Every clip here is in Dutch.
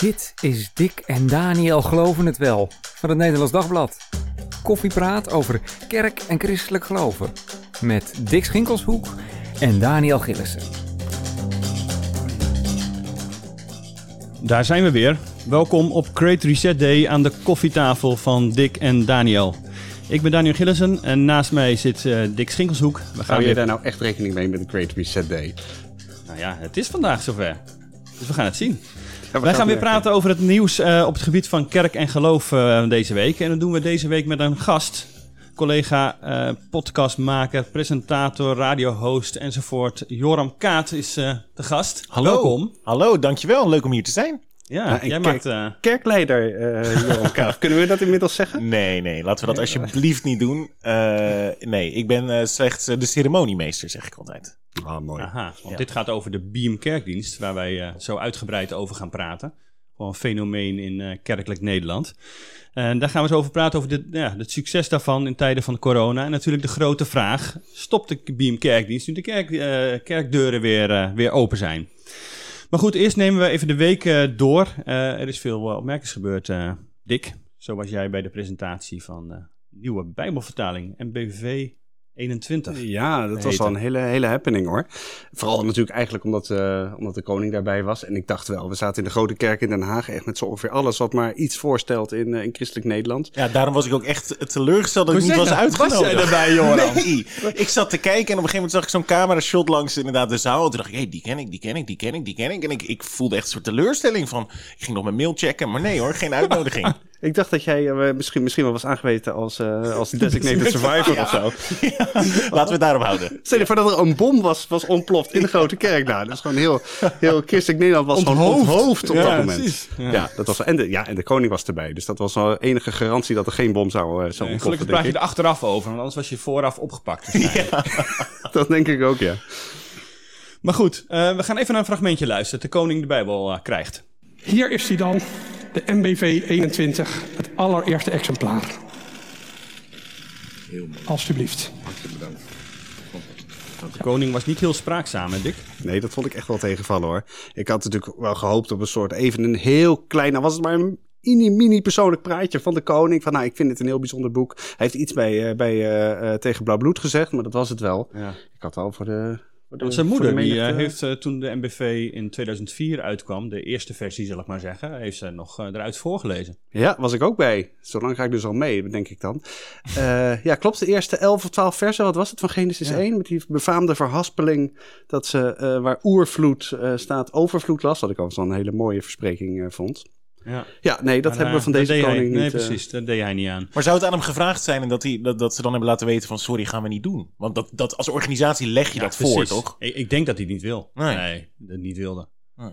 Dit is Dick en Daniel Geloven het Wel van het Nederlands Dagblad. Koffiepraat over kerk en christelijk geloven. Met Dick Schinkelshoek en Daniel Gillissen. Daar zijn we weer. Welkom op Great Reset Day aan de koffietafel van Dick en Daniel. Ik ben Daniel Gillissen en naast mij zit uh, Dick Schinkelshoek. We gaan Hou je weer... daar nou echt rekening mee met de Great Reset Day? Nou ja, het is vandaag zover. Dus we gaan het zien. Wij gaan weer praten over het nieuws uh, op het gebied van kerk en geloof uh, deze week. En dat doen we deze week met een gast. Collega, uh, podcastmaker, presentator, radiohost enzovoort. Joram Kaat is de gast. Hallo. Welkom. Hallo, dankjewel. Leuk om hier te zijn. Ja, jij maakt... Uh... Kerkleider, uh, Joram Kaat. Kunnen we dat inmiddels zeggen? Nee, nee. Laten we dat alsjeblieft niet doen. Uh, nee, ik ben slechts de ceremoniemeester, zeg ik altijd. Ah, mooi. Aha, want dit gaat over de Beam Kerkdienst, waar wij uh, zo uitgebreid over gaan praten. Gewoon een fenomeen in uh, kerkelijk Nederland. En daar gaan we eens over praten, over de, ja, het succes daarvan in tijden van corona. En natuurlijk de grote vraag, stopt de Beam Kerkdienst nu de kerk, uh, kerkdeuren weer, weer open zijn? Maar goed, eerst nemen we even de week door. er is veel opmerkings gebeurd, Dick. Zo was jij bij de presentatie van nieuwe Bijbelvertaling, MBV 21. Ja, dat was wel een hele, hele happening hoor. Vooral natuurlijk eigenlijk omdat, uh, omdat de koning daarbij was. En ik dacht wel, we zaten in de grote kerk in Den Haag echt met zo ongeveer alles wat maar iets voorstelt in, uh, in christelijk Nederland. Ja, daarom was ik ook echt teleurgesteld dat ik niet was uitgenodigd. Was jij Joran? Nee. ik zat te kijken en op een gegeven moment zag ik zo'n camera shot langs inderdaad de zaal. En toen dacht ik, hé, hey, die ken ik, die ken ik, die ken ik, die ken ik. En ik, ik voelde echt een soort teleurstelling van, ik ging nog mijn mail checken. Maar nee hoor, geen uitnodiging. Ik dacht dat jij uh, misschien, misschien wel was aangewezen als, uh, als designated survivor ja. of zo. Ja. Laten we het daarop houden. Stel je voor dat er een bom was, was ontploft in de grote kerk. Nou, dat is gewoon heel, heel christelijk Nederland was onthoofd. gewoon onthoofd op dat moment. Ja. dat was, en, de, ja, en de koning was erbij. Dus dat was wel enige garantie dat er geen bom zou, uh, zou nee, ontploffen. Gelukkig praat je er achteraf over, want anders was je vooraf opgepakt. Dus dat denk ik ook, ja. Maar goed, we gaan even naar een fragmentje luisteren. De koning de Bijbel krijgt. Hier is hij dan de MBV 21, het allereerste exemplaar. Heel mooi. Alsjeblieft. Hartelijk bedankt. De koning was niet heel spraakzaam, hè Dick? Nee, dat vond ik echt wel tegenvallen hoor. Ik had natuurlijk wel gehoopt op een soort even een heel klein, nou was het maar een mini, mini persoonlijk praatje van de koning. Van nou, ik vind het een heel bijzonder boek. Hij heeft iets bij, uh, bij uh, uh, tegen Blauw Bloed gezegd, maar dat was het wel. Ja. Ik had al voor de want zijn moeder die, uh, heeft uh, toen de MBV in 2004 uitkwam, de eerste versie zal ik maar zeggen, heeft ze nog uh, eruit voorgelezen. Ja, was ik ook bij. Zo lang ga ik dus al mee, denk ik dan. ja, klopt. De eerste 11 of 12 versen, wat was het van Genesis ja. 1? Met die befaamde verhaspeling dat ze, waar oervloed staat, overvloed las. Wat ik al zo'n hele mooie verspreking vond. Ja, ja nee, dat maar, hebben we van deze koning niet. Nee, precies, dat deed hij niet aan. Maar zou het aan hem gevraagd zijn en dat, hij, dat, dat ze dan hebben laten weten van sorry, gaan we niet doen? Want dat, dat als organisatie leg je ja, dat precies. voor, toch? Ik, ik, denk dat hij het niet wil. Nee, nee dat niet wilde. Nee.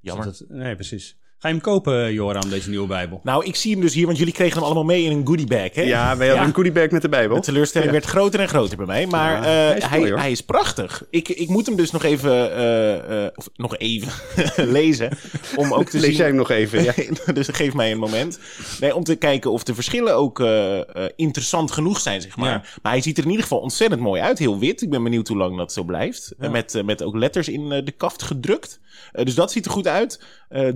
Jammer. Dus dat, nee, precies. Ga je hem kopen, Joram, deze nieuwe Bijbel? Nou, ik zie hem dus hier, want jullie kregen hem allemaal mee in een goodiebag. Hè? Ja, wij hadden een goodiebag met de Bijbel. De teleurstelling werd groter en groter bij mij. Maar uh, hij, is hij, hij, is prachtig. Ik, ik moet hem dus nog even, uh, uh, of nog even lezen. Om ook te Lees zien... jij hem nog even, ja. dus geef mij een moment. Nee, om te kijken of de verschillen ook interessant genoeg zijn, zeg maar. Ja. Maar hij ziet er in ieder geval ontzettend mooi uit. Heel wit. Ik ben benieuwd hoe lang dat zo blijft. Ja. Met, met ook letters in de kaft gedrukt. dus dat ziet er goed uit.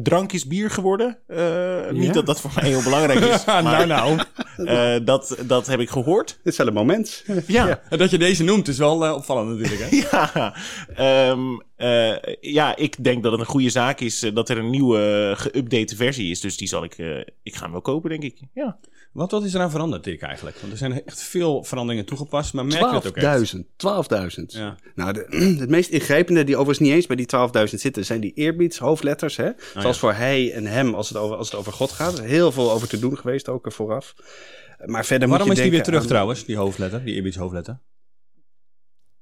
Drank is bier geworden. Uh, niet dat dat voor mij heel belangrijk is. maar, nou, nou. Uh, dat, dat heb ik gehoord. Dit is wel een moment. ja. ja. Dat je deze noemt is wel uh, opvallend natuurlijk. Hè? ja. Um, ja, ik denk dat het een goede zaak is dat er een nieuwe geüpdate versie is. Dus die zal ik, ik ga hem wel kopen, denk ik. Ja. Wat, wat is er aan veranderd, Dick, eigenlijk? Want er zijn echt veel veranderingen toegepast, maar merk je het ook echt? 12.000. 12.000. Ja. Nou, de, het meest ingrijpende, die overigens niet eens bij die 12.000 zitten, zijn die eerbiedshoofdletters. Hè? Oh, Zoals ja. voor hij en hem, als het, over, als het over God gaat. Heel veel over te doen geweest, ook vooraf. Maar verder Waarom moet je is die weer terug aan... trouwens, die hoofdletter, die eerbiedshoofdletter?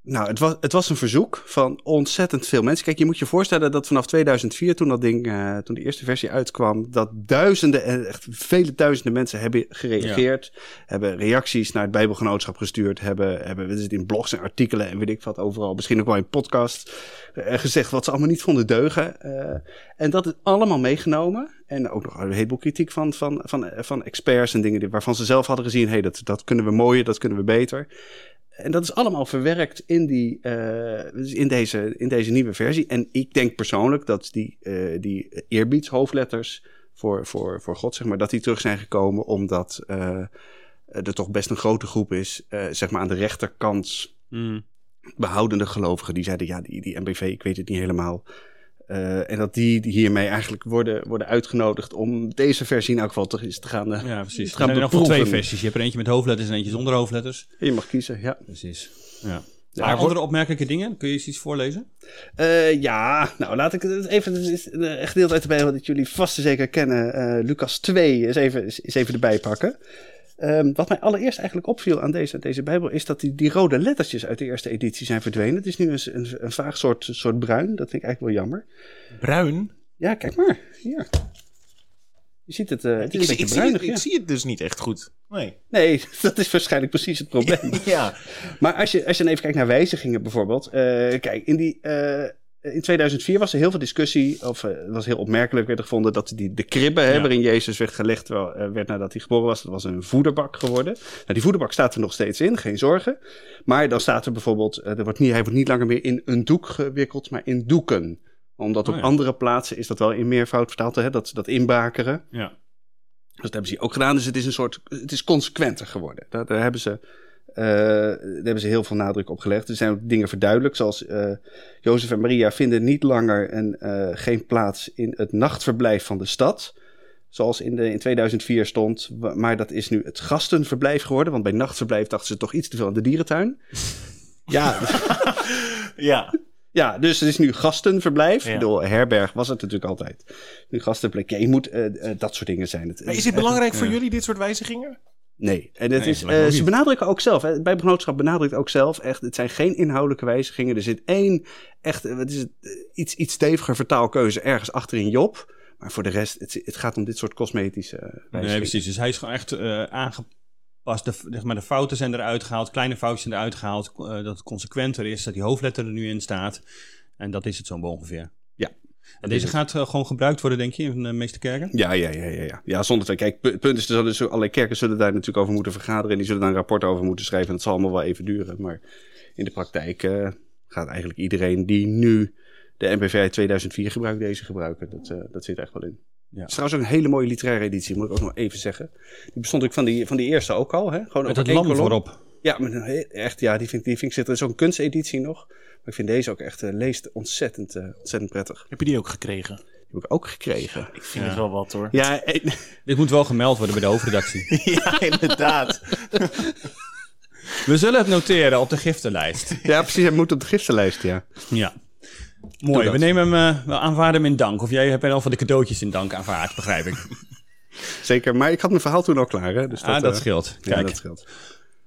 Nou, het was, het was een verzoek van ontzettend veel mensen. Kijk, je moet je voorstellen dat vanaf 2004, toen dat ding, uh, toen de eerste versie uitkwam, dat duizenden en echt vele duizenden mensen hebben gereageerd, ja. hebben reacties naar het Bijbelgenootschap gestuurd, hebben, hebben we in blogs en artikelen en weet ik wat overal, misschien ook wel in podcast, uh, gezegd wat ze allemaal niet vonden deugen. Uh, en dat is allemaal meegenomen. En ook nog een heleboel kritiek van, van, van, van experts en dingen die, waarvan ze zelf hadden gezien, hé, hey, dat, dat kunnen we mooier, dat kunnen we beter. En dat is allemaal verwerkt in, die, eh, dus in, deze, in deze nieuwe versie. En ik denk persoonlijk dat die, uh, die eerbiedshoofdletters voor, voor, voor God, zeg maar, dat die terug zijn gekomen omdat uh, er toch best een grote groep is, zeg maar aan de rechterkant mm. behoudende gelovigen. Die zeiden, ja, die, die MBV, ik weet het niet helemaal. Uh, en dat die, hiermee eigenlijk worden, worden uitgenodigd om deze versie in elk geval te, te gaan. Uh, ja, precies. Te gaan er zijn nog twee versies. Je hebt er eentje met hoofdletters en eentje zonder hoofdletters. Je mag kiezen, ja. Precies. Ja. Ja, maar andere opmerkelijke dingen? Kun je eens iets voorlezen? Uh, ja, nou laat ik het even. Een gedeelte uit de Bijbel dat jullie vast en zeker kennen. Lucas 2 is even, is even erbij pakken. Um, wat mij allereerst eigenlijk opviel aan deze, deze Bijbel is dat die, die rode lettertjes uit de eerste editie zijn verdwenen. Het is nu een, een, een vaag soort, soort bruin. Dat vind ik eigenlijk wel jammer. Bruin? Ja, kijk maar. Hier. Je ziet het. Uh, het is ik, een beetje bruinig, zie het, ik zie het dus niet echt goed. Nee. Nee, dat is waarschijnlijk precies het probleem. ja. Maar als je, als je dan even kijkt naar wijzigingen bijvoorbeeld. Uh, kijk, in die. Uh, in 2004 was er heel veel discussie, of uh, het was heel opmerkelijk werd er gevonden dat die, de kribbe hè, waarin Jezus werd gelegd wel, uh, werd nadat hij geboren was, dat was een voederbak geworden. Nou, die voederbak staat er nog steeds in, geen zorgen. Maar dan staat er bijvoorbeeld, uh, er wordt niet, hij wordt niet langer meer in een doek gewikkeld, maar in doeken. Omdat op oh, ja. andere plaatsen is dat wel in meervoud vertaald, hè, dat, dat inbakeren. Ja. Dus dat hebben ze ook gedaan. Dus het is een soort, het is consequenter geworden. Daar, daar hebben ze uh, daar hebben ze heel veel nadruk op gelegd. Er zijn ook dingen verduidelijkt, zoals uh, Jozef en Maria vinden niet langer een, uh, geen plaats in het nachtverblijf van de stad. Zoals in, de, in 2004 stond, maar dat is nu het gastenverblijf geworden. Want bij nachtverblijf dachten ze toch iets te veel aan de dierentuin. ja. ja. Ja, dus het is nu gastenverblijf. Ja. Door herberg was het natuurlijk altijd. Nu gastenplek. Ja, je moet dat soort dingen zijn. Het, maar is het belangrijk voor jullie, dit soort wijzigingen? Nee, en het nee, is, uh, ze benadrukken ook zelf, hè, bij Benootschap benadrukt ook zelf echt, het zijn geen inhoudelijke wijzigingen. Er zit één, echt, wat is het, iets, iets steviger vertaalkeuze ergens achterin Job. Maar voor de rest, het, het gaat om dit soort cosmetische wijzigingen. Nee, precies. Dus hij is gewoon echt uh, aangepast. De, zeg maar, de fouten zijn eruit gehaald, kleine foutjes zijn eruit gehaald. Uh, dat het consequenter is, dat die hoofdletter er nu in staat. En dat is het zo'n ongeveer. En deze gaat uh, gewoon gebruikt worden, denk je, in de meeste kerken? Ja, ja, ja, ja. Ja, ja zonder te Kijk, het punt is, er dus allerlei kerken zullen daar natuurlijk over moeten vergaderen. En die zullen daar een rapport over moeten schrijven. En dat zal allemaal wel even duren. Maar in de praktijk uh, gaat eigenlijk iedereen die nu de MPV uit 2004 gebruikt, deze gebruiken. Dat, uh, dat zit echt wel in. Ja. Het is trouwens ook een hele mooie literaire editie, moet ik ook nog even zeggen. Die bestond ik van die, van die eerste ook al. Hè? Gewoon Met het lam voorop. Ja, maar echt, ja, die vind, die vind ik zitten. Er is ook een kunsteditie nog. Maar ik vind deze ook echt, uh, leest ontzettend, uh, ontzettend prettig. Heb je die ook gekregen? Die heb ik ook gekregen. ik vind ja. het wel wat hoor. Ja, Dit moet wel gemeld worden bij de hoofdredactie. ja, inderdaad. We zullen het noteren op de giftenlijst. ja, precies. Het moet op de giftenlijst, ja. Ja. Mooi, we nemen hem, uh, we aanvaarden hem in dank. Of jij hebt al van de cadeautjes in dank aanvaard, begrijp ik. Zeker, maar ik had mijn verhaal toen al klaar. Hè? Dus dat, ah, dat scheelt. Kijk. Ja, dat scheelt.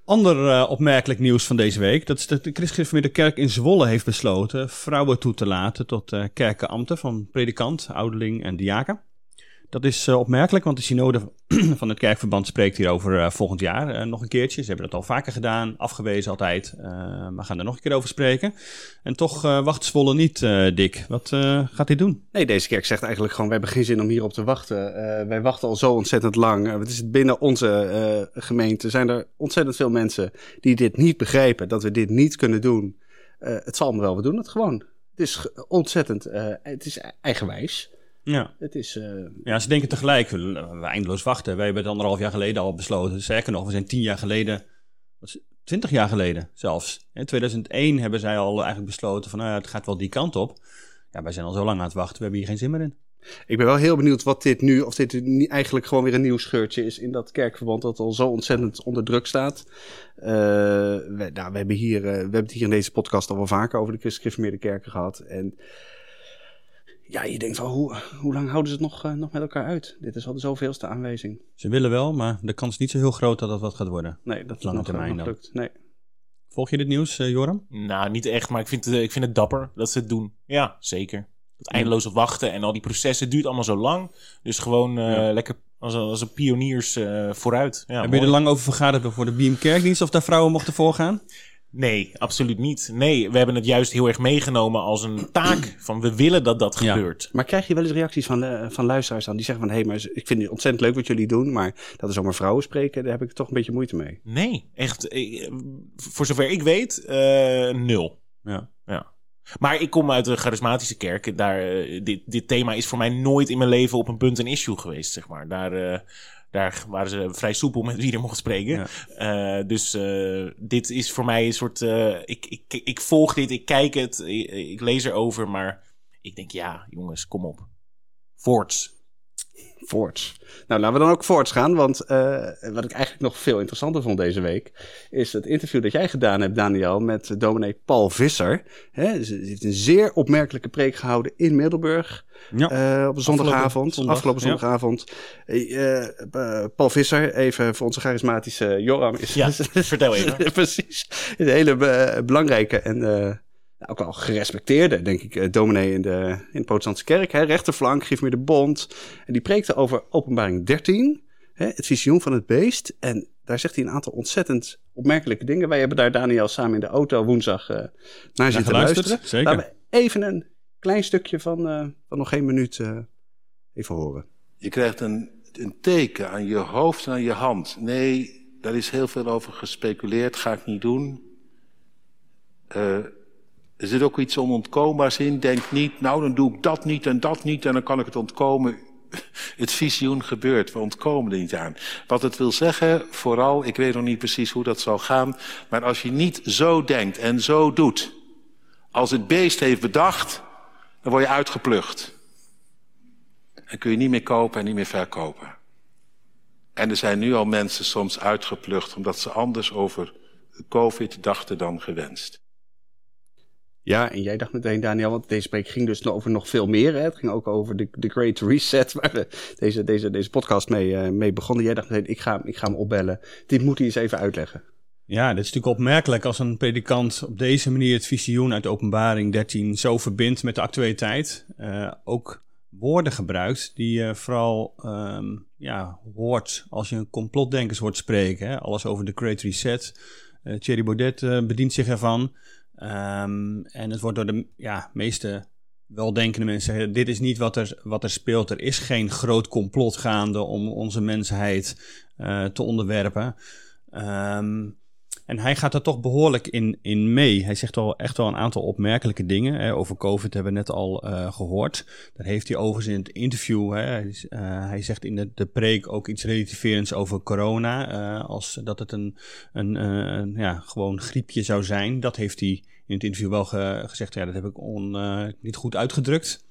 Ander uh, opmerkelijk nieuws van deze week. Dat is dat de Christelijke Kerk in Zwolle heeft besloten vrouwen toe te laten tot uh, kerkenambten van predikant, ouderling en diaken. Dat is uh, opmerkelijk, want de synode van het kerkverband spreekt hierover uh, volgend jaar uh, nog een keertje. Ze hebben dat al vaker gedaan, afgewezen altijd, maar gaan er nog een keer over spreken. En toch wacht Zwolle niet, Dick. Wat gaat hij doen? Nee, deze kerk zegt eigenlijk gewoon, wij hebben geen zin om hierop te wachten. wij wachten al zo ontzettend lang. het is binnen onze gemeente zijn er ontzettend veel mensen die dit niet begrijpen, dat we dit niet kunnen doen. het zal me wel, we doen het gewoon. Het is ontzettend, het is eigenwijs. Ja. Het is, uh... ja, ze denken tegelijk, we, we eindeloos wachten. Wij hebben het anderhalf jaar geleden al besloten. Sterker nog, we zijn tien jaar geleden, twintig jaar geleden zelfs. In 2001 hebben zij al eigenlijk besloten van, nou ja, het gaat wel die kant op. Ja, wij zijn al zo lang aan het wachten, we hebben hier geen zin meer in. Ik ben wel heel benieuwd wat dit nu, of dit niet eigenlijk gewoon weer een nieuw scheurtje is in dat kerkverband dat al zo ontzettend onder druk staat. Uh, we, nou, we, hebben hier, uh, we hebben het hier in deze podcast al wel vaker over de christelijke kerken gehad. En ja, je denkt van hoe, hoe lang houden ze het nog, uh, nog met elkaar uit? Dit is al de zoveelste aanwijzing. Ze willen wel, maar de kans is niet zo heel groot dat dat wat gaat worden. Nee, dat is lange termijn nog lukt. Nee. Volg je dit nieuws, uh, Joram? Nou, niet echt, maar ik vind, ik vind het dapper dat ze het doen. Ja, zeker. Dat eindeloze wachten en al die processen duurt allemaal zo lang. Dus gewoon uh, ja. lekker als, als een pioniers vooruit. Ja, Heb je er lang over vergaderd voor de BM Kerkdienst of daar vrouwen mochten voorgaan? Nee, absoluut niet. Nee, we hebben het juist heel erg meegenomen als een taak. Van we willen dat dat Ja. gebeurt. Maar krijg je wel eens reacties van, eh, van luisteraars dan? Die zeggen van, hé, hey, maar ik vind het ontzettend leuk wat jullie doen. Maar dat er zomaar vrouwen spreken, daar heb ik toch een beetje moeite mee. Nee, echt. eh, Voor zover ik weet, eh, nul. Ja. Ja. Maar ik kom uit een charismatische kerk. Daar, dit, dit thema is voor mij nooit in mijn leven op een punt een issue geweest, zeg maar. Daar, eh, daar waren ze vrij soepel met wie er mocht spreken. Eh, dus eh, dit is voor mij een soort... eh, ik, ik, ik volg dit, ik kijk het, ik, ik lees erover, maar ik denk, ja, jongens, kom op. Voorts. Voorts. Nou, laten we dan ook voorts gaan. Want eh, wat ik eigenlijk nog veel interessanter vond deze week... is het interview dat jij gedaan hebt, Daniel... met dominee Paul Visser. Hè, ze heeft een zeer opmerkelijke preek gehouden in Middelburg... Ja. eh, op een zondagavond. zondag, afgelopen ja. zondagavond. Eh, Paul Visser, even voor onze charismatische Joram... Is, Ja, vertel even. Precies. Een hele belangrijke en nou, ook wel gerespecteerde, denk ik, eh, dominee in de, in de protestantse kerk. Hè, rechterflank, geef me de bond. En die preekte over openbaring 13, hè, het visioen van het beest. En daar zegt hij een aantal ontzettend opmerkelijke dingen. Wij hebben daar Daniel samen in de auto woensdag eh, naar zitten luisteren. zeker. Laten we even een klein stukje van, eh, van nog geen minuut eh, even horen. Je krijgt een, een teken aan je hoofd en aan je hand. Nee, daar is heel veel over gespeculeerd, ga ik niet doen. Er zit ook iets onontkoombaars in. Denk niet, nou dan doe ik dat niet en dat niet en dan kan ik het ontkomen. Het visioen gebeurt, we ontkomen er niet aan. Wat het wil zeggen, vooral, ik weet nog niet precies hoe dat zal gaan, maar als je niet zo denkt en zo doet, als het beest heeft bedacht, dan word je uitgeplucht. En kun je niet meer kopen en niet meer verkopen. En er zijn nu al mensen soms uitgeplucht omdat ze anders over COVID dachten dan gewenst. Ja, en jij dacht meteen, Daniel, want deze preek ging dus over nog veel meer. Hè? Het ging ook over de, Great Reset, waar we deze, deze, deze podcast mee, eh, mee begonnen. Jij dacht meteen, ik ga, ik ga hem opbellen. Dit moet hij eens even uitleggen. Ja, dit is natuurlijk opmerkelijk als een predikant op deze manier het visioen uit openbaring 13 zo verbindt met de actualiteit. Eh, ook woorden gebruikt die je vooral ehm, ja, hoort als je een complotdenkers hoort spreken. Hè? Alles over de Great Reset. Eh Thierry Baudet eh, bedient zich ervan. Ehm, en het wordt door de ja, meeste weldenkende mensen dit is niet wat er, wat er speelt. Er is geen groot complot gaande om onze mensheid eh, te onderwerpen. Ehm, en hij gaat er toch behoorlijk in, in mee. Hij zegt al echt wel een aantal opmerkelijke dingen. Hè. Over COVID hebben we net al eh, gehoord. Daar heeft hij overigens in het interview. Hè, eh, hij zegt in de, de preek ook iets relativerends over corona. eh, als dat het een, een, ja, gewoon griepje zou zijn. Dat heeft hij in het interview wel ge- gezegd. Ja, dat heb ik on, niet goed uitgedrukt.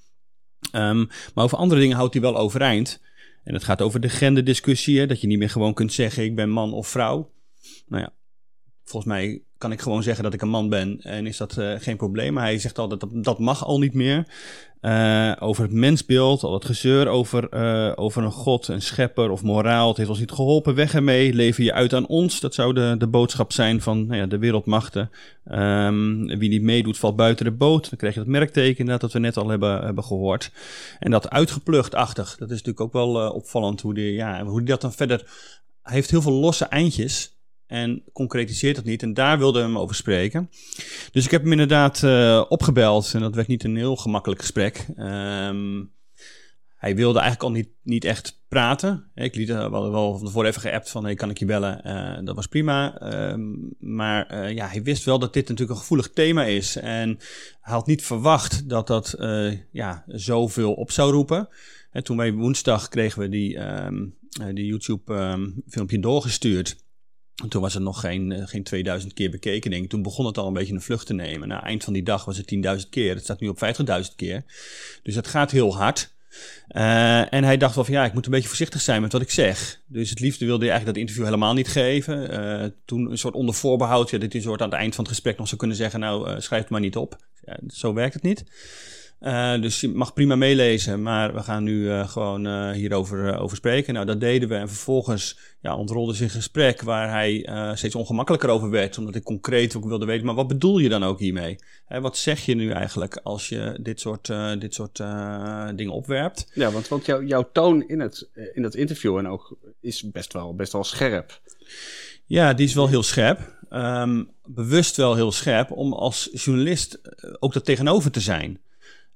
Ehm, maar over andere dingen houdt hij wel overeind. En het gaat over de genderdiscussie. Hè, dat je niet meer gewoon kunt zeggen: ik ben man of vrouw. Nou ja, volgens mij kan ik gewoon zeggen dat ik een man ben en is dat eh, geen probleem. Maar hij zegt al dat dat, dat mag al niet meer. Eh, over het mensbeeld, al het gezeur over, eh, over een god, een schepper of moraal. Het heeft ons niet geholpen, weg ermee. Lever je uit aan ons. Dat zou de, de boodschap zijn van nou ja, de wereldmachten. Ehm, wie niet meedoet valt buiten de boot. Dan krijg je dat merkteken inderdaad dat we net al hebben, hebben gehoord. En dat uitgepluchtachtig, dat is natuurlijk ook wel opvallend hoe die, ja, hoe die dat dan verder... Hij heeft heel veel losse eindjes en concretiseert dat niet. En daar wilde hem over spreken. Dus ik heb hem inderdaad eh, opgebeld. En dat werd niet een heel gemakkelijk gesprek. Ehm, hij wilde eigenlijk al niet, niet echt praten. Ik liet uh, wel, wel van tevoren even geappt van... Hey, kan ik je bellen? Eh, dat was prima. Ehm, maar eh, ja, hij wist wel dat dit natuurlijk een gevoelig thema is. En hij had niet verwacht dat dat eh, ja, zoveel op zou roepen. En toen wij woensdag kregen we die, ehm, eh, die YouTube-filmpje doorgestuurd... En toen was het nog geen, eh, geen 2000 keer bekeken. Toen begon het al een beetje een vlucht te nemen. Na eind van die dag was het 10.000 keer. Het staat nu op 50.000 keer. Dus het gaat heel hard. Uh, en hij dacht wel van ja, ik moet een beetje voorzichtig zijn met wat ik zeg. Dus het liefste wilde hij eigenlijk dat interview helemaal niet geven. Uh, toen een soort onder voorbehoud, ja, dat hij een soort aan het eind van het gesprek nog zou kunnen zeggen: Nou, schrijf het maar niet op. Ja, zo werkt het niet. Uh, dus je mag prima meelezen, maar we gaan nu uh, gewoon uh, hierover over spreken. Nou, dat deden we en vervolgens ja, ontrolde zich een gesprek waar hij steeds ongemakkelijker over werd, omdat ik concreet ook wilde weten, maar wat bedoel je dan ook hiermee? Hè, wat zeg je nu eigenlijk als je dit soort, dit soort dingen opwerpt? Ja, want, want jou, jouw toon in, het, in dat interview en ook is best wel, best wel scherp. Ja, die is wel heel scherp. Um, bewust wel heel scherp om als journalist ook dat tegenover te zijn.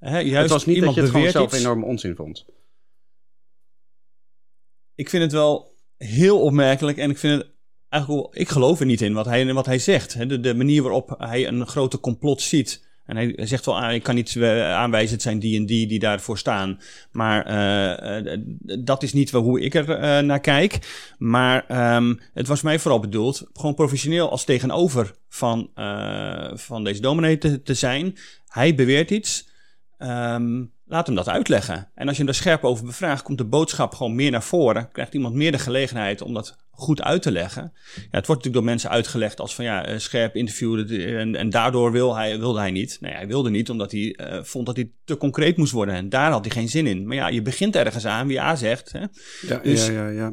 Hè, juist het was niet iemand dat je het gewoon zelf iets. enorm onzin vond. Ik vind het wel heel opmerkelijk en ik vind het eigenlijk wel, ik geloof er niet in wat hij, wat hij zegt. De, de manier waarop hij een grote complot ziet. En hij zegt wel, ah, ik kan niet eh, aanwijzen, het zijn die en die die daarvoor staan. Maar uh, dat is niet hoe ik er uh, naar kijk. Maar um, het was mij vooral bedoeld, gewoon professioneel als tegenover van, van deze dominee te, te zijn. Hij beweert iets. Um, laat hem dat uitleggen. En als je hem daar scherp over bevraagt, komt de boodschap gewoon meer naar voren. Krijgt iemand meer de gelegenheid om dat goed uit te leggen. Ja, het wordt natuurlijk door mensen uitgelegd als van ja, eh, scherp interviewen en, en daardoor wil hij, wilde hij niet. Nee, hij wilde niet omdat hij uh, vond dat hij te concreet moest worden. En daar had hij geen zin in. Maar ja, je begint ergens aan wie A zegt. Hè? Ja, dus, ja, ja, ja.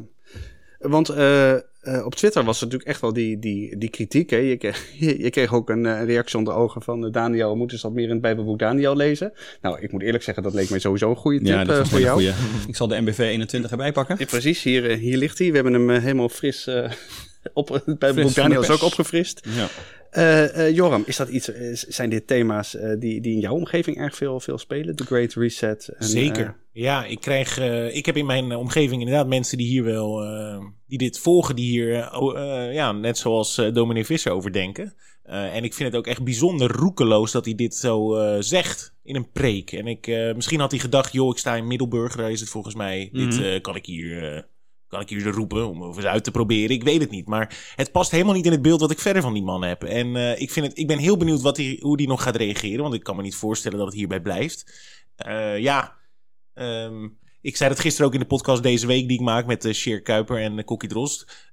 Want uh, uh, op Twitter was er natuurlijk echt wel die, die, die kritiek. Hè? Je, kreeg, je, kreeg ook een uh, reactie onder ogen van Daniel. Moeten ze dat meer in het Bijbelboek Daniel lezen? Nou, ik moet eerlijk zeggen, dat leek mij sowieso een goede tip ja, voor jou. Goeie. ik zal de MBV 21 erbij pakken. Ja, precies, hier, hier ligt hij. We hebben hem helemaal fris op het Bijbelboek Daniel is ook opgefrist. Ja. Uh, uh, Joram, is dat iets, zijn dit thema's uh, die, die in jouw omgeving erg veel, veel spelen? The Great Reset? En, Zeker. ja, ik krijg, ik heb in mijn omgeving inderdaad mensen die hier wel, die dit volgen, die hier, ja, net zoals Dominee Visser over denken. en ik vind het ook echt bijzonder roekeloos dat hij dit zo zegt in een preek. En ik, misschien had hij gedacht, joh, ik sta in Middelburg, daar is het volgens mij, mm -hmm. dit kan ik hier kan ik jullie roepen om eens uit te proberen? Ik weet het niet. Maar het past helemaal niet in het beeld wat ik verder van die man heb. En uh, ik, vind het, ik ben heel benieuwd wat die, hoe die nog gaat reageren. Want ik kan me niet voorstellen dat het hierbij blijft. Uh, ja, um, ik zei dat gisteren ook in de podcast deze week die ik maak met uh, Sheer Kuiper en Kokkie Drost.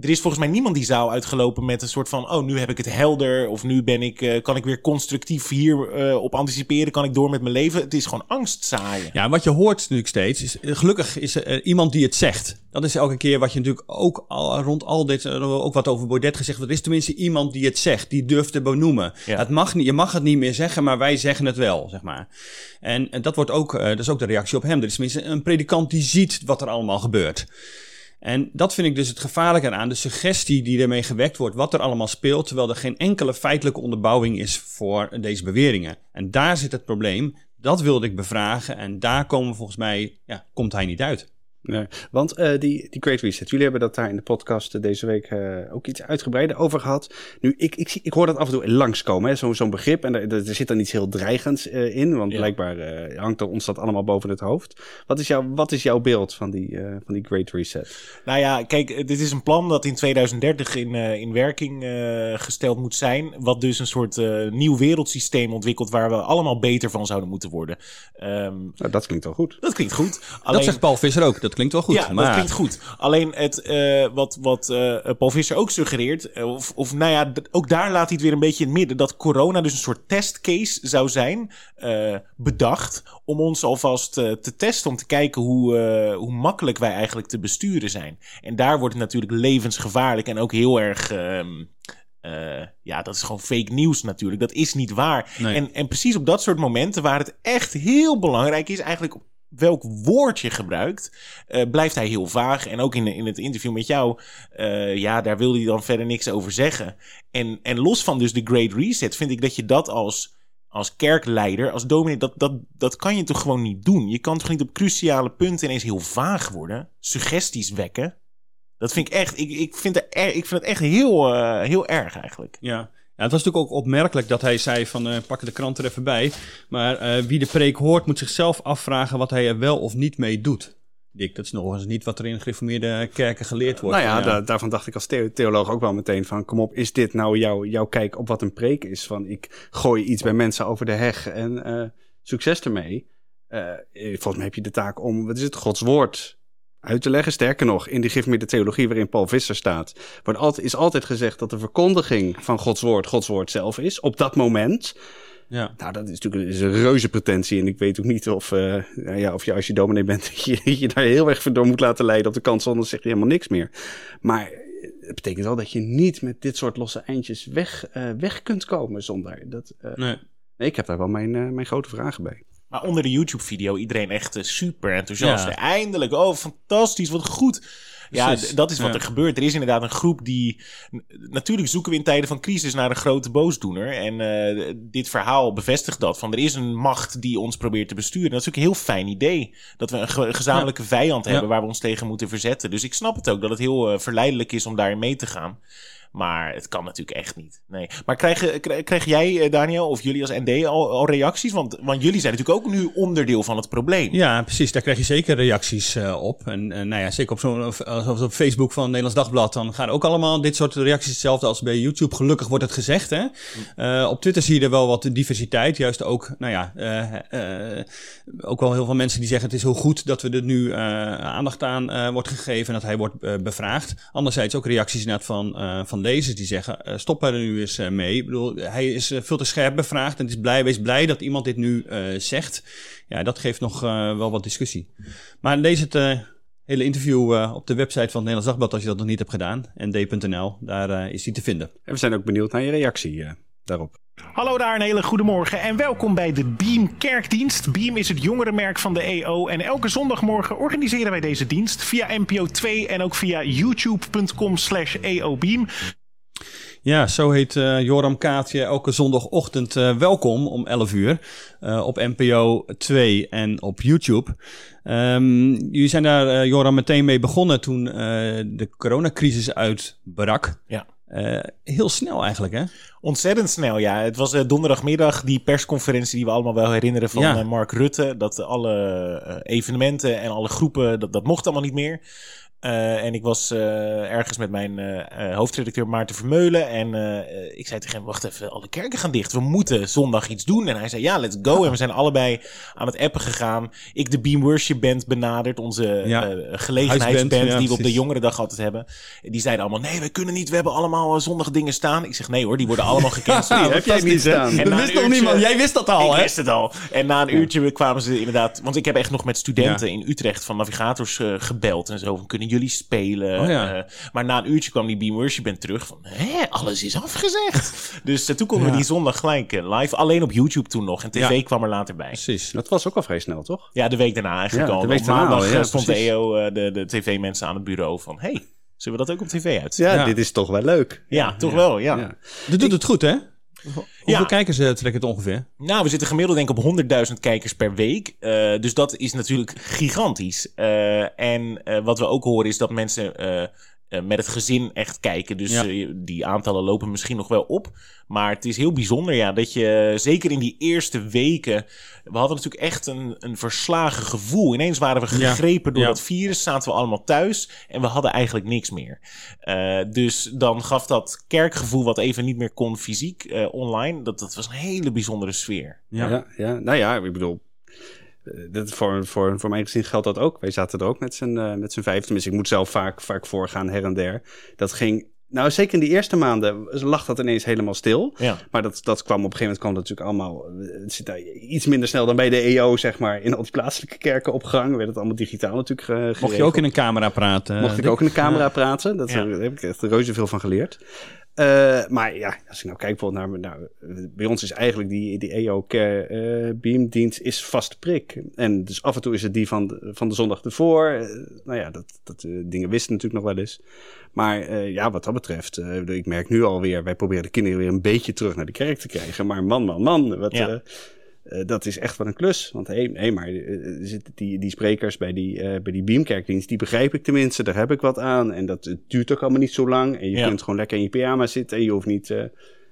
Er is volgens mij niemand die zou uitgelopen met een soort van: oh, nu heb ik het helder. Of nu ben ik, uh, kan ik weer constructief hierop uh, op anticiperen. Kan ik door met mijn leven. Het is gewoon angst zaaien. Ja, wat je hoort natuurlijk steeds. Is, gelukkig is er uh, iemand die het zegt. Dat is elke keer wat je natuurlijk ook al, rond al dit. ook wat over Baudet gezegd wordt. Er is tenminste iemand die het zegt. Die durft te benoemen. Ja. Het mag niet, je mag het niet meer zeggen, maar wij zeggen het wel, zeg maar. En, en dat wordt ook, dat is ook de reactie op hem. Er is tenminste een predikant die ziet wat er allemaal gebeurt. En dat vind ik dus het gevaarlijke aan. De suggestie die ermee gewekt wordt, wat er allemaal speelt, terwijl er geen enkele feitelijke onderbouwing is voor deze beweringen. En daar zit het probleem. Dat wilde ik bevragen en daar komen volgens mij, ja, komt hij niet uit. Nee, want uh, die, die Great Reset, jullie hebben dat daar in de podcast uh, deze week uh, ook iets uitgebreider over gehad. Nu, ik, ik, ik hoor dat af en toe langskomen, zo'n zo'n begrip. En er, er zit dan iets heel dreigends in, want ja. blijkbaar hangt er ons dat allemaal boven het hoofd. Wat is, jouw, wat is jouw beeld van die, van die Great Reset? Nou ja, kijk, dit is een plan dat in 2030 in, in werking gesteld moet zijn. Wat dus een soort nieuw wereldsysteem ontwikkelt waar we allemaal beter van zouden moeten worden. Um, nou, dat klinkt wel goed. Dat klinkt goed. Alleen... Dat zegt Paul Visser ook dat klinkt wel goed. Ja, maar... dat klinkt goed. Alleen het, uh, wat, wat uh, Paul Visser ook suggereert, uh, of, of nou ja, ook daar laat hij het weer een beetje in het midden, dat corona dus een soort testcase zou zijn, bedacht, om ons alvast te testen, om te kijken hoe, hoe makkelijk wij eigenlijk te besturen zijn. En daar wordt het natuurlijk levensgevaarlijk en ook heel erg... Ehm, uh, ja, dat is gewoon fake nieuws natuurlijk. Dat is niet waar. Nee. En, en precies op dat soort momenten waar het echt heel belangrijk is, eigenlijk welk woord je gebruikt, uh, blijft hij heel vaag. En ook in, in het interview met jou, uh, ja, daar wil hij dan verder niks over zeggen. En, en los van dus de Great Reset, vind ik dat je dat als, als kerkleider, als dominee, dat, dat, dat kan je toch gewoon niet doen. Je kan toch niet op cruciale punten ineens heel vaag worden, suggesties wekken. Dat vind ik echt, ik, ik, vind, het, ik vind het echt heel, uh, heel erg eigenlijk. Ja. Ja, het was natuurlijk ook opmerkelijk dat hij zei van uh, pak de krant er even bij. Maar uh, wie de preek hoort moet zichzelf afvragen wat hij er wel of niet mee doet. Dick, dat is nog eens niet wat er in gereformeerde kerken geleerd wordt. Nou ja, ja. Da daarvan dacht ik als theoloog ook wel meteen van... kom op, is dit nou jouw, jouw kijk op wat een preek is? Van ik gooi iets bij mensen over de heg en uh, succes ermee. volgens mij heb je de taak om, wat is het, Gods woord uit te leggen. Sterker nog, in die de theologie waarin Paul Visser staat, wordt altijd, is altijd gezegd dat de verkondiging van Gods woord Gods woord zelf is. Op dat moment. Ja. Nou, dat is natuurlijk is een reuze pretentie. En ik weet ook niet of, uh, nou ja, of je als je dominee bent, je, je daar heel erg door moet laten leiden op de kant, anders zeg je helemaal niks meer. Maar het betekent wel dat je niet met dit soort losse eindjes weg, uh, weg kunt komen zonder. Dat, uh, Nee. nee, ik heb daar wel mijn, mijn grote vragen bij. Maar onder de YouTube-video iedereen echt uh, super enthousiast. Ja. Eindelijk, oh fantastisch, wat goed. Ja, dat is wat Ja. er gebeurt. Er is inderdaad een groep die... Natuurlijk zoeken we in tijden van crisis naar een grote boosdoener. En uh, dit verhaal bevestigt dat. Van er is een macht die ons probeert te besturen. Dat is ook een heel fijn idee. Dat we een ge gezamenlijke ja. vijand hebben waar we ons tegen moeten verzetten. Dus ik snap het ook dat het heel uh, verleidelijk is om daarin mee te gaan. Maar het kan natuurlijk echt niet. Nee. Maar krijg, krijg, jij, eh, Daniel, of jullie als ND al, reacties? Want, want jullie zijn natuurlijk ook nu onderdeel van het probleem. Ja, precies. Daar krijg je zeker reacties uh, op. En uh, nou ja, zeker op zo'n op Facebook van Nederlands Dagblad. Dan gaan ook allemaal dit soort reacties hetzelfde als bij YouTube. Gelukkig wordt het gezegd. Hè? Op Twitter zie je er wel wat diversiteit. Juist ook, nou ja, ook wel heel veel mensen die zeggen het is heel goed dat we er nu aandacht aan wordt gegeven. En dat hij wordt bevraagd. Anderzijds ook reacties inderdaad van, van lezers die zeggen: uh, stop er nu eens uh, mee. Ik bedoel, hij is uh, veel te scherp bevraagd en is blij, wees blij dat iemand dit nu zegt. Ja, dat geeft nog wel wat discussie. Maar lees het hele interview op de website van het Nederlands Dagblad als je dat nog niet hebt gedaan. nd.nl, daar is die te vinden. En we zijn ook benieuwd naar je reactie daarop. Hallo daar, een hele goede morgen en welkom bij de Beam Kerkdienst. Beam is het jongerenmerk van de EO en elke zondagmorgen organiseren wij deze dienst via NPO 2 en ook via youtube.com slash eobeam. Ja, zo heet uh, Joram Kaatje elke zondagochtend uh, welkom om 11 uur uh, op NPO 2 en op YouTube. Um, jullie zijn daar, Joram, meteen mee begonnen toen de coronacrisis uitbrak. Ja. Uh, heel snel eigenlijk, hè? Ontzettend snel, ja. Het was uh, donderdagmiddag die persconferentie die we allemaal wel herinneren van ja. uh, Mark Rutte. Dat alle evenementen en alle groepen, dat, dat mocht allemaal niet meer. Uh, en ik was uh, ergens met mijn uh, hoofdredacteur Maarten Vermeulen. En ik zei tegen hem: Wacht even, alle kerken gaan dicht. We moeten zondag iets doen. En hij zei: Ja, let's go. En we zijn allebei aan het appen gegaan. Ik de Beam Worship Band benaderd. Onze ja. gelegenheidsband ja, die we op de jongerendag altijd hebben. Die zeiden allemaal: Nee, we kunnen niet. We hebben allemaal zondag dingen staan. Ik zeg: Nee hoor, die worden allemaal gecanceld. die heb jij niet staan. En dat wist nog niemand. Jij wist dat al, ik hè? wist het al. En na een uurtje kwamen ze inderdaad. Want ik heb echt nog met studenten in Utrecht van navigators gebeld en zo. Kunnen jullie spelen? Oh, ja. uh, maar na een uurtje kwam die Beam Worship Band terug van, hé, alles is afgezegd. dus uh, toen konden Ja. we die zondag gelijk uh, live, alleen op YouTube toen nog. En tv Ja. kwam er later bij. Precies. Dat was ook al vrij snel, toch? Ja, de week daarna eigenlijk Ja, al. de week op daarna maandag al, ja, stond de. EO, uh, de, de tv-mensen aan het bureau van, hey, zullen we dat ook op tv uit? Ja, Ja. dit is toch wel leuk. Ja, toch wel, ja. Ja. Dat doet het goed, hè? Hoeveel Ja. kijkers eh, trekt het ongeveer? Nou, we zitten gemiddeld denk ik op 100.000 kijkers per week. Eh, dus dat is natuurlijk gigantisch. Eh, en wat we ook horen is dat mensen met het gezin echt kijken. Dus Ja. eh, die aantallen lopen misschien nog wel op. Maar het is heel bijzonder, ja, dat je zeker in die eerste weken... We hadden natuurlijk echt een, een verslagen gevoel. Ineens waren we Ja. gegrepen door Ja. dat virus, zaten we allemaal thuis en we hadden eigenlijk niks meer. Eh, dus dan gaf dat kerkgevoel wat even niet meer kon fysiek eh, online, dat, dat was een hele bijzondere sfeer. Ja. Ja, ja. Nou ja, ik bedoel, eh, dat voor, voor, voor mijn gezin geldt dat ook. Wij zaten er ook met z'n eh, met vijf. Tenminste, ik moet zelf vaak, vaak voorgaan, her en der. Dat ging, nou zeker in die eerste maanden lag dat ineens helemaal stil. Ja. Maar dat, dat kwam op een gegeven moment kwam dat natuurlijk allemaal, eh, het zit daar iets minder snel dan bij de EO, zeg maar, in al die plaatselijke kerken op gang. Werd het allemaal digitaal natuurlijk eh, Mocht je geregeld. ook in een camera praten? Mocht ik ook in de camera praten. Dat, Ja. Daar heb ik echt reuze veel van geleerd. Eh, maar ja, als ik nou kijk bijvoorbeeld naar... Nou, bij ons is eigenlijk die, die EO Care eh, Beamdienst is vast prik. En dus af en toe is het die van de, van de zondag ervoor. Eh, nou ja, dat, dat dingen wisten natuurlijk nog wel eens. Maar ja, wat dat betreft, ik merk nu alweer... Wij proberen de kinderen weer een beetje terug naar de kerk te krijgen. Maar man, man, man, wat... Ja. Eh, dat is echt wel een klus. Want hé, hey, hey, maar zitten die, die sprekers bij die, eh, bij die Beamkerkdienst, die begrijp ik tenminste, daar heb ik wat aan. En dat het duurt ook allemaal niet zo lang. En je Ja. kunt gewoon lekker in je pyjama zitten en je hoeft niet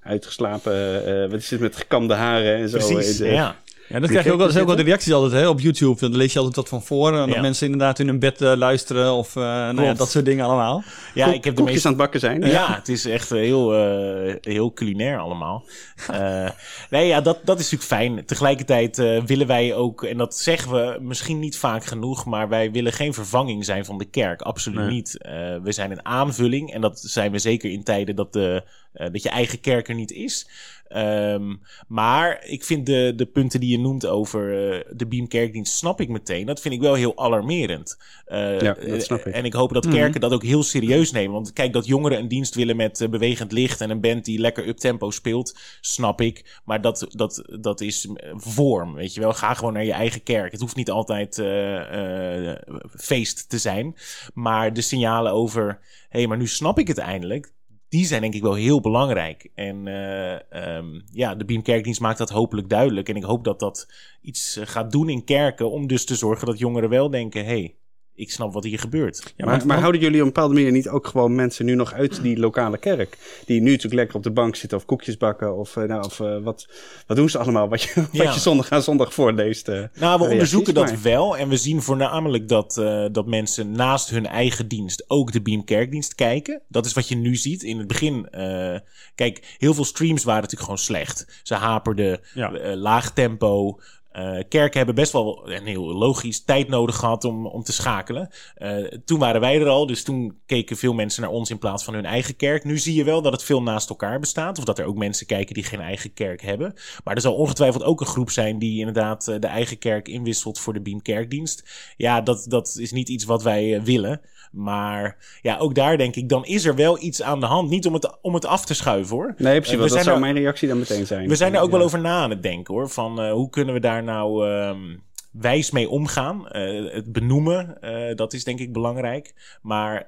uitgeslapen, wat is het met gekamde haren en zo. Precies, ja. Ja, dat krijg je ook, wel- dat is ook wel de reacties altijd hè, op YouTube. Dan lees je altijd wat van voor. En dat Ja. mensen inderdaad in hun bed eh, luisteren of eh, nou ja, dat soort dingen allemaal. Ja, ik heb de meeste... aan het bakken zijn. Ja, het is echt eh, heel, eh, heel culinair allemaal. Eh, nee, ja, dat, dat is natuurlijk fijn. Tegelijkertijd eh, willen wij ook, en dat zeggen we misschien niet vaak genoeg, maar wij willen geen vervanging zijn van de kerk. Absoluut Nee. niet. Eh, we zijn een aanvulling en dat zijn we zeker in tijden dat, de, eh, dat je eigen kerk er niet is. Ehm, maar ik vind de, de punten die je noemt over eh, de Beam Kerkdienst, snap ik meteen. Dat vind ik wel heel alarmerend. Eh, Ja, dat snap ik. En ik hoop dat kerken dat ook heel serieus nemen. Want kijk, dat jongeren een dienst willen met eh, bewegend licht en een band die lekker up-tempo speelt, snap ik. Maar dat, dat, dat is vorm, weet je wel. Ga gewoon naar je eigen kerk. Het hoeft niet altijd eh, eh, feest te zijn. Maar de signalen over, hé, hey, maar nu snap ik het eindelijk. Die zijn denk ik wel heel belangrijk. En eh, ehm, ja, de Beam Kerkdienst maakt dat hopelijk duidelijk. En ik hoop dat dat iets eh, gaat doen in kerken. Om dus te zorgen dat jongeren wel denken: hey, ik snap wat hier gebeurt. Ja, maar, maar houden jullie op een bepaalde manier niet ook gewoon mensen nu nog uit die lokale kerk? Die nu natuurlijk lekker op de bank zitten of koekjes bakken of, eh, nou, of eh, wat, wat doen ze allemaal wat je, Ja. wat je zondag aan zondag voorleest? eh. Nou, we onderzoeken dat maar- wel. En we zien voornamelijk dat, eh, dat mensen naast hun eigen dienst ook de Beam Kerkdienst kijken. Dat is wat je nu ziet. In het begin, eh, kijk, heel veel streams waren natuurlijk gewoon slecht. Ze haperden, Ja. laag tempo. Eh, kerken hebben best wel een heel logisch tijd nodig gehad om, om te schakelen. Eh, toen waren wij er al, dus toen keken veel mensen naar ons in plaats van hun eigen kerk. Nu zie je wel dat het veel naast elkaar bestaat. Of dat er ook mensen kijken die geen eigen kerk hebben. Maar er zal ongetwijfeld ook een groep zijn die inderdaad eh, de eigen kerk inwisselt voor de Beam Kerkdienst. Ja, dat, dat is niet iets wat wij willen. Maar ja, ook daar denk ik, dan is er wel iets aan de hand. Niet om het, om het af te schuiven hoor. Nee, precies, Eh, we dat zijn zou er- mijn reactie dan meteen zijn. we zijn er ook wel over na aan het denken hoor. Van eh, hoe kunnen we daar nou ehm, wijs mee omgaan? Eh, het benoemen, dat is denk ik belangrijk. Maar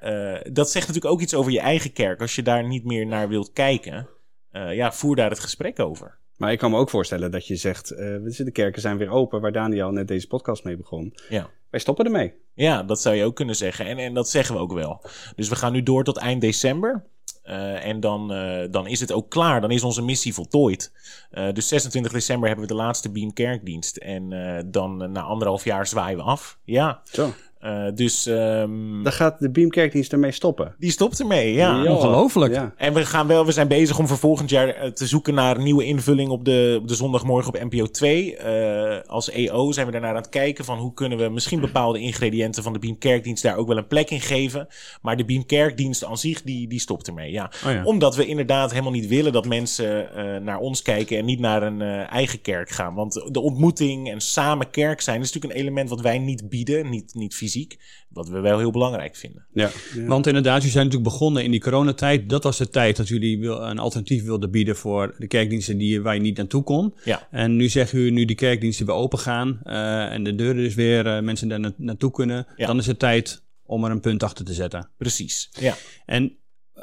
dat zegt natuurlijk ook iets over je eigen kerk. Als je daar niet meer naar wilt kijken, ja, voer daar het gesprek over. Maar ik kan me ook voorstellen dat je zegt, eh, de kerken zijn weer open, waar Daniel net deze podcast mee begon. Ja. Wij stoppen ermee. Ja, dat zou je ook kunnen zeggen. En, en dat zeggen we ook wel. Dus we gaan nu door tot eind december. Eh, en dan, eh, dan is het ook klaar. Dan is onze missie voltooid. Dus 26 december hebben we de laatste Beam Kerkdienst. En dan na anderhalf jaar zwaaien we af. Ja. Zo. Eh, dus ehm, Dan gaat de Beamkerkdienst ermee stoppen. die stopt ermee. Ja. Ja. Ongelooflijk. Ja. En we, gaan wel, we zijn bezig om voor volgend jaar eh, te zoeken naar een nieuwe invulling op de, op de zondagmorgen op NPO 2. Eh, als EO zijn we daarnaar aan het kijken van hoe kunnen we misschien bepaalde ingrediënten van de Beam Kerkdienst daar ook wel een plek in geven. Maar de Beam Kerkdienst aan zich, die, die stopt ermee. Ja. Oh ja. Omdat we inderdaad helemaal niet willen dat mensen eh, naar ons kijken en niet naar een eh, eigen kerk gaan. Want de ontmoeting en samen kerk zijn is natuurlijk een element wat wij niet bieden, niet, niet fysiek. Wat we wel heel belangrijk vinden. Ja. Ja. Want inderdaad, jullie zijn natuurlijk begonnen in die coronatijd. Dat was de tijd dat jullie een alternatief wilden bieden voor de kerkdiensten die, waar je niet naartoe kon. Ja. En nu zeggen u, nu die kerkdiensten weer open gaan eh, en de deuren dus weer eh, mensen daar na- naartoe kunnen, Ja. dan is het tijd om er een punt achter te zetten. Precies. Ja. En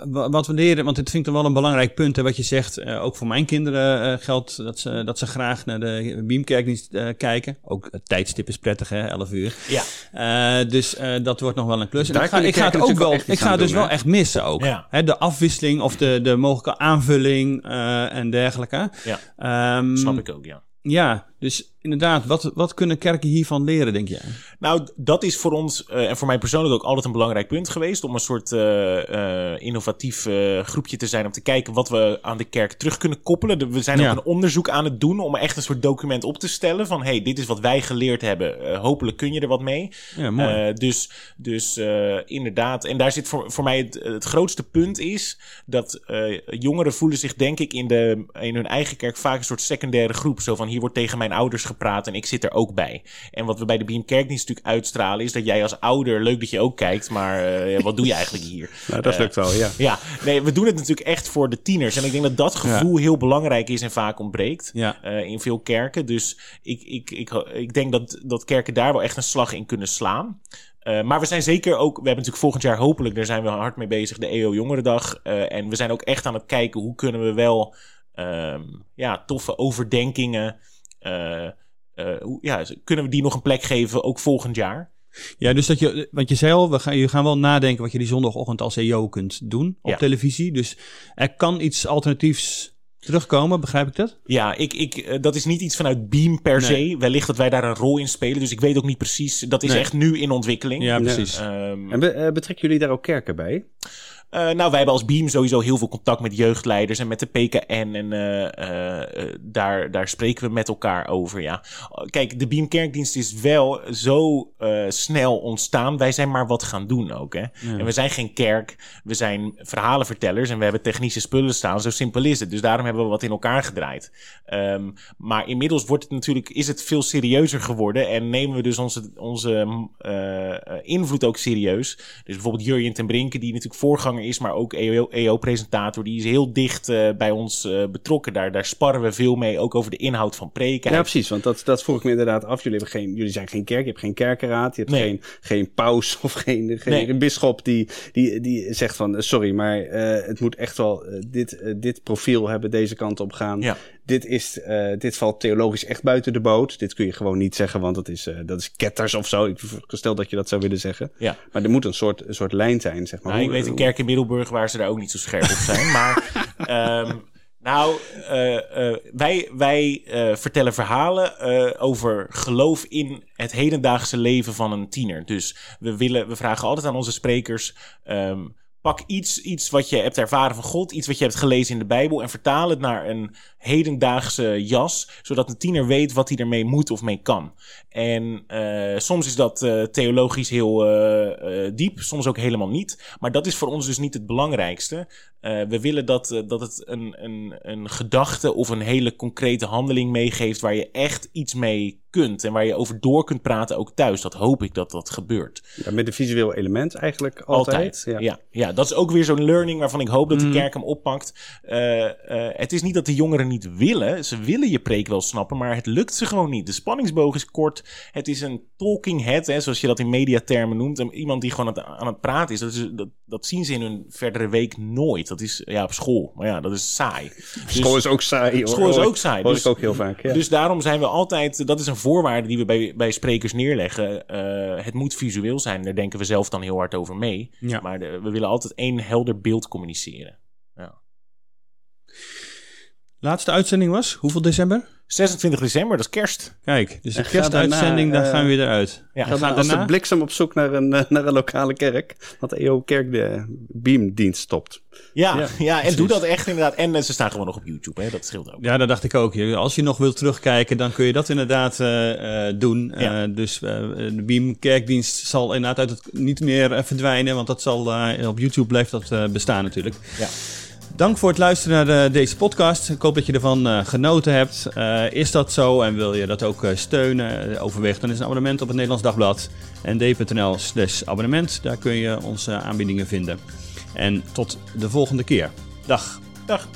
wat we leren, want dit vind ik dan wel een belangrijk punt, hè, wat je zegt, eh, ook voor mijn kinderen eh, geldt dat ze, dat ze graag naar de Beamkerkdienst eh kijken. Ook het tijdstip is prettig, hè, 11 uur. Ja. Dus dat wordt nog wel een klus. En ik ga, ik ga het ook wel, ik ga het dus doen, wel echt missen ook. Ja. Hè, de afwisseling of de, de mogelijke aanvulling en dergelijke. Ja. Ehm, Snap ik ook, ja. Ja, dus inderdaad, wat, wat kunnen kerken hiervan leren, denk jij? Nou, dat is voor ons eh, en voor mij persoonlijk ook altijd een belangrijk punt geweest. Om een soort eh, eh, innovatief groepje te zijn. Om te kijken wat we aan de kerk terug kunnen koppelen. We zijn Ja. ook een onderzoek aan het doen om echt een soort document op te stellen. Van hey, dit is wat wij geleerd hebben. Hopelijk kun je er wat mee. Ja, mooi. Dus dus inderdaad. En daar zit voor, voor mij het, het grootste punt is dat jongeren voelen zich denk ik in, de, in hun eigen kerk vaak een soort secundaire groep. Zo van hier wordt tegen mijn ouders gepraat en ik zit er ook bij. En wat we bij de Beam Kerkdienst natuurlijk uitstralen is dat jij als ouder, leuk dat je ook kijkt, maar eh, wat doe je eigenlijk hier? Nou, dat Eh, lukt wel, ja. Ja, nee, we doen het natuurlijk echt voor de tieners. En ik denk dat dat gevoel heel belangrijk is en vaak ontbreekt Ja. eh, in veel kerken. Dus ik, ik, ik, ik denk dat, dat kerken daar wel echt een slag in kunnen slaan. Maar we zijn zeker ook, we hebben natuurlijk volgend jaar hopelijk, daar zijn we hard mee bezig, de EO Jongerendag. Eh, en we zijn ook echt aan het kijken hoe kunnen we wel ehm, ja, toffe overdenkingen, hoe, ja, kunnen we die nog een plek geven, ook volgend jaar? Ja, dus dat je, want je zei al, we gaan, je gaan wel nadenken wat je die zondagochtend als EO kunt doen op Ja. televisie. Dus er kan iets alternatiefs terugkomen, begrijp ik dat? Ja, ik, ik, eh, dat is niet iets vanuit Beam per se. Wellicht dat wij daar een rol in spelen. Dus ik weet ook niet precies. Dat is Nee. echt nu in ontwikkeling. Ja, precies. Ehm, En be- eh, betrekken jullie daar ook kerken bij? Uh, nou, wij hebben als Beam sowieso heel veel contact met jeugdleiders en met de PKN. En uh, daar, daar spreken we met elkaar over. Ja. Kijk, de Beam Kerkdienst is wel zo snel ontstaan. Wij zijn maar wat gaan doen ook. Hè? En we zijn geen kerk, we zijn verhalenvertellers en we hebben technische spullen staan. Zo simpel is het. Dus daarom hebben we wat in elkaar gedraaid. Um, maar inmiddels wordt het natuurlijk, is het veel serieuzer geworden. En nemen we dus onze, onze invloed ook serieus. Dus bijvoorbeeld Jurjen ten Brinke, die natuurlijk voorganger is, maar ook EO-presentator. die is heel dicht uh, bij ons uh, betrokken. Daar, daar sparren we veel mee, ook over de inhoud van preken. Ja, precies, want dat, dat vroeg ik me inderdaad af. Jullie, hebben geen, jullie zijn geen kerk, je hebt geen kerkenraad, je hebt nee. geen, geen paus of geen, geen nee. bisschop die, die, die zegt van, uh, sorry, maar het moet echt wel dit, dit profiel hebben, deze kant op gaan. Ja. Dit, is, dit valt theologisch echt buiten de boot. Dit kun je gewoon niet zeggen, want dat is, dat is ketters of zo. Ik stel dat je dat zou willen zeggen. Ja. Maar er moet een soort, een soort lijn zijn, zeg maar. Nou, ik weet een kerk in Middelburg waar ze daar ook niet zo scherp op zijn. maar um, nou, uh, uh, wij, wij vertellen verhalen over geloof in het hedendaagse leven van een tiener. Dus we, willen, we vragen altijd aan onze sprekers... Um, Pak iets, iets wat je hebt ervaren van God, iets wat je hebt gelezen in de Bijbel en vertaal het naar een hedendaagse jas, zodat een tiener weet wat hij ermee moet of mee kan. En uh, soms is dat uh, theologisch heel uh, diep, soms ook helemaal niet. Maar dat is voor ons dus niet het belangrijkste. we willen dat, dat het een, een, een gedachte of een hele concrete handeling meegeeft waar je echt iets mee kunt en waar je over door kunt praten ook thuis. Dat hoop ik dat dat gebeurt. Ja, met een visueel element eigenlijk altijd. altijd. Ja. ja. Ja, dat is ook weer zo'n learning waarvan ik hoop dat de mm. kerk hem oppakt. het is niet dat de jongeren niet willen. Ze willen je preek wel snappen, maar het lukt ze gewoon niet. De spanningsboog is kort. Het is een talking head, hè, zoals je dat in mediatermen noemt. En iemand die gewoon aan het praten is. Dat, is dat, dat, zien ze in hun verdere week nooit. Dat is ja, op school. Maar ja, dat is saai. Dus, school is ook saai. Hoor. School is ook saai. Dat dus, ik ook heel vaak. Ja. Dus daarom zijn we altijd. Dat is een voorwaarde die we bij, bij sprekers neerleggen. Uh, het moet visueel zijn. Daar denken we zelf dan heel hard over mee. Ja. Maar de, we willen altijd één helder beeld communiceren. Laatste uitzending was? Hoeveel december? 26 december, dat is kerst. Kijk, dus de kerstuitzending, dan uh, gaan we weer eruit. Ja, gaan daarna... als de bliksem op zoek naar een, naar een lokale kerk, dat de EO Kerk de beamdienst stopt. Ja, ja, ja en doe dat echt inderdaad. En ze staan gewoon nog op YouTube, hè? dat scheelt ook. Ja, dat dacht ik ook. Als je nog wilt terugkijken, dan kun je dat inderdaad uh, doen. Ja. dus de Beam Kerkdienst zal inderdaad uit het, niet meer verdwijnen, want dat zal op YouTube blijft dat bestaan natuurlijk. Ja. Dank voor het luisteren naar uh, deze podcast. Ik hoop dat je ervan uh, genoten hebt. Uh, is dat zo en wil je dat ook steunen? overweeg dan is een abonnement op het Nederlands Dagblad. nd.nl slash abonnement. Daar kun je onze aanbiedingen vinden. En tot de volgende keer. Dag. Dag.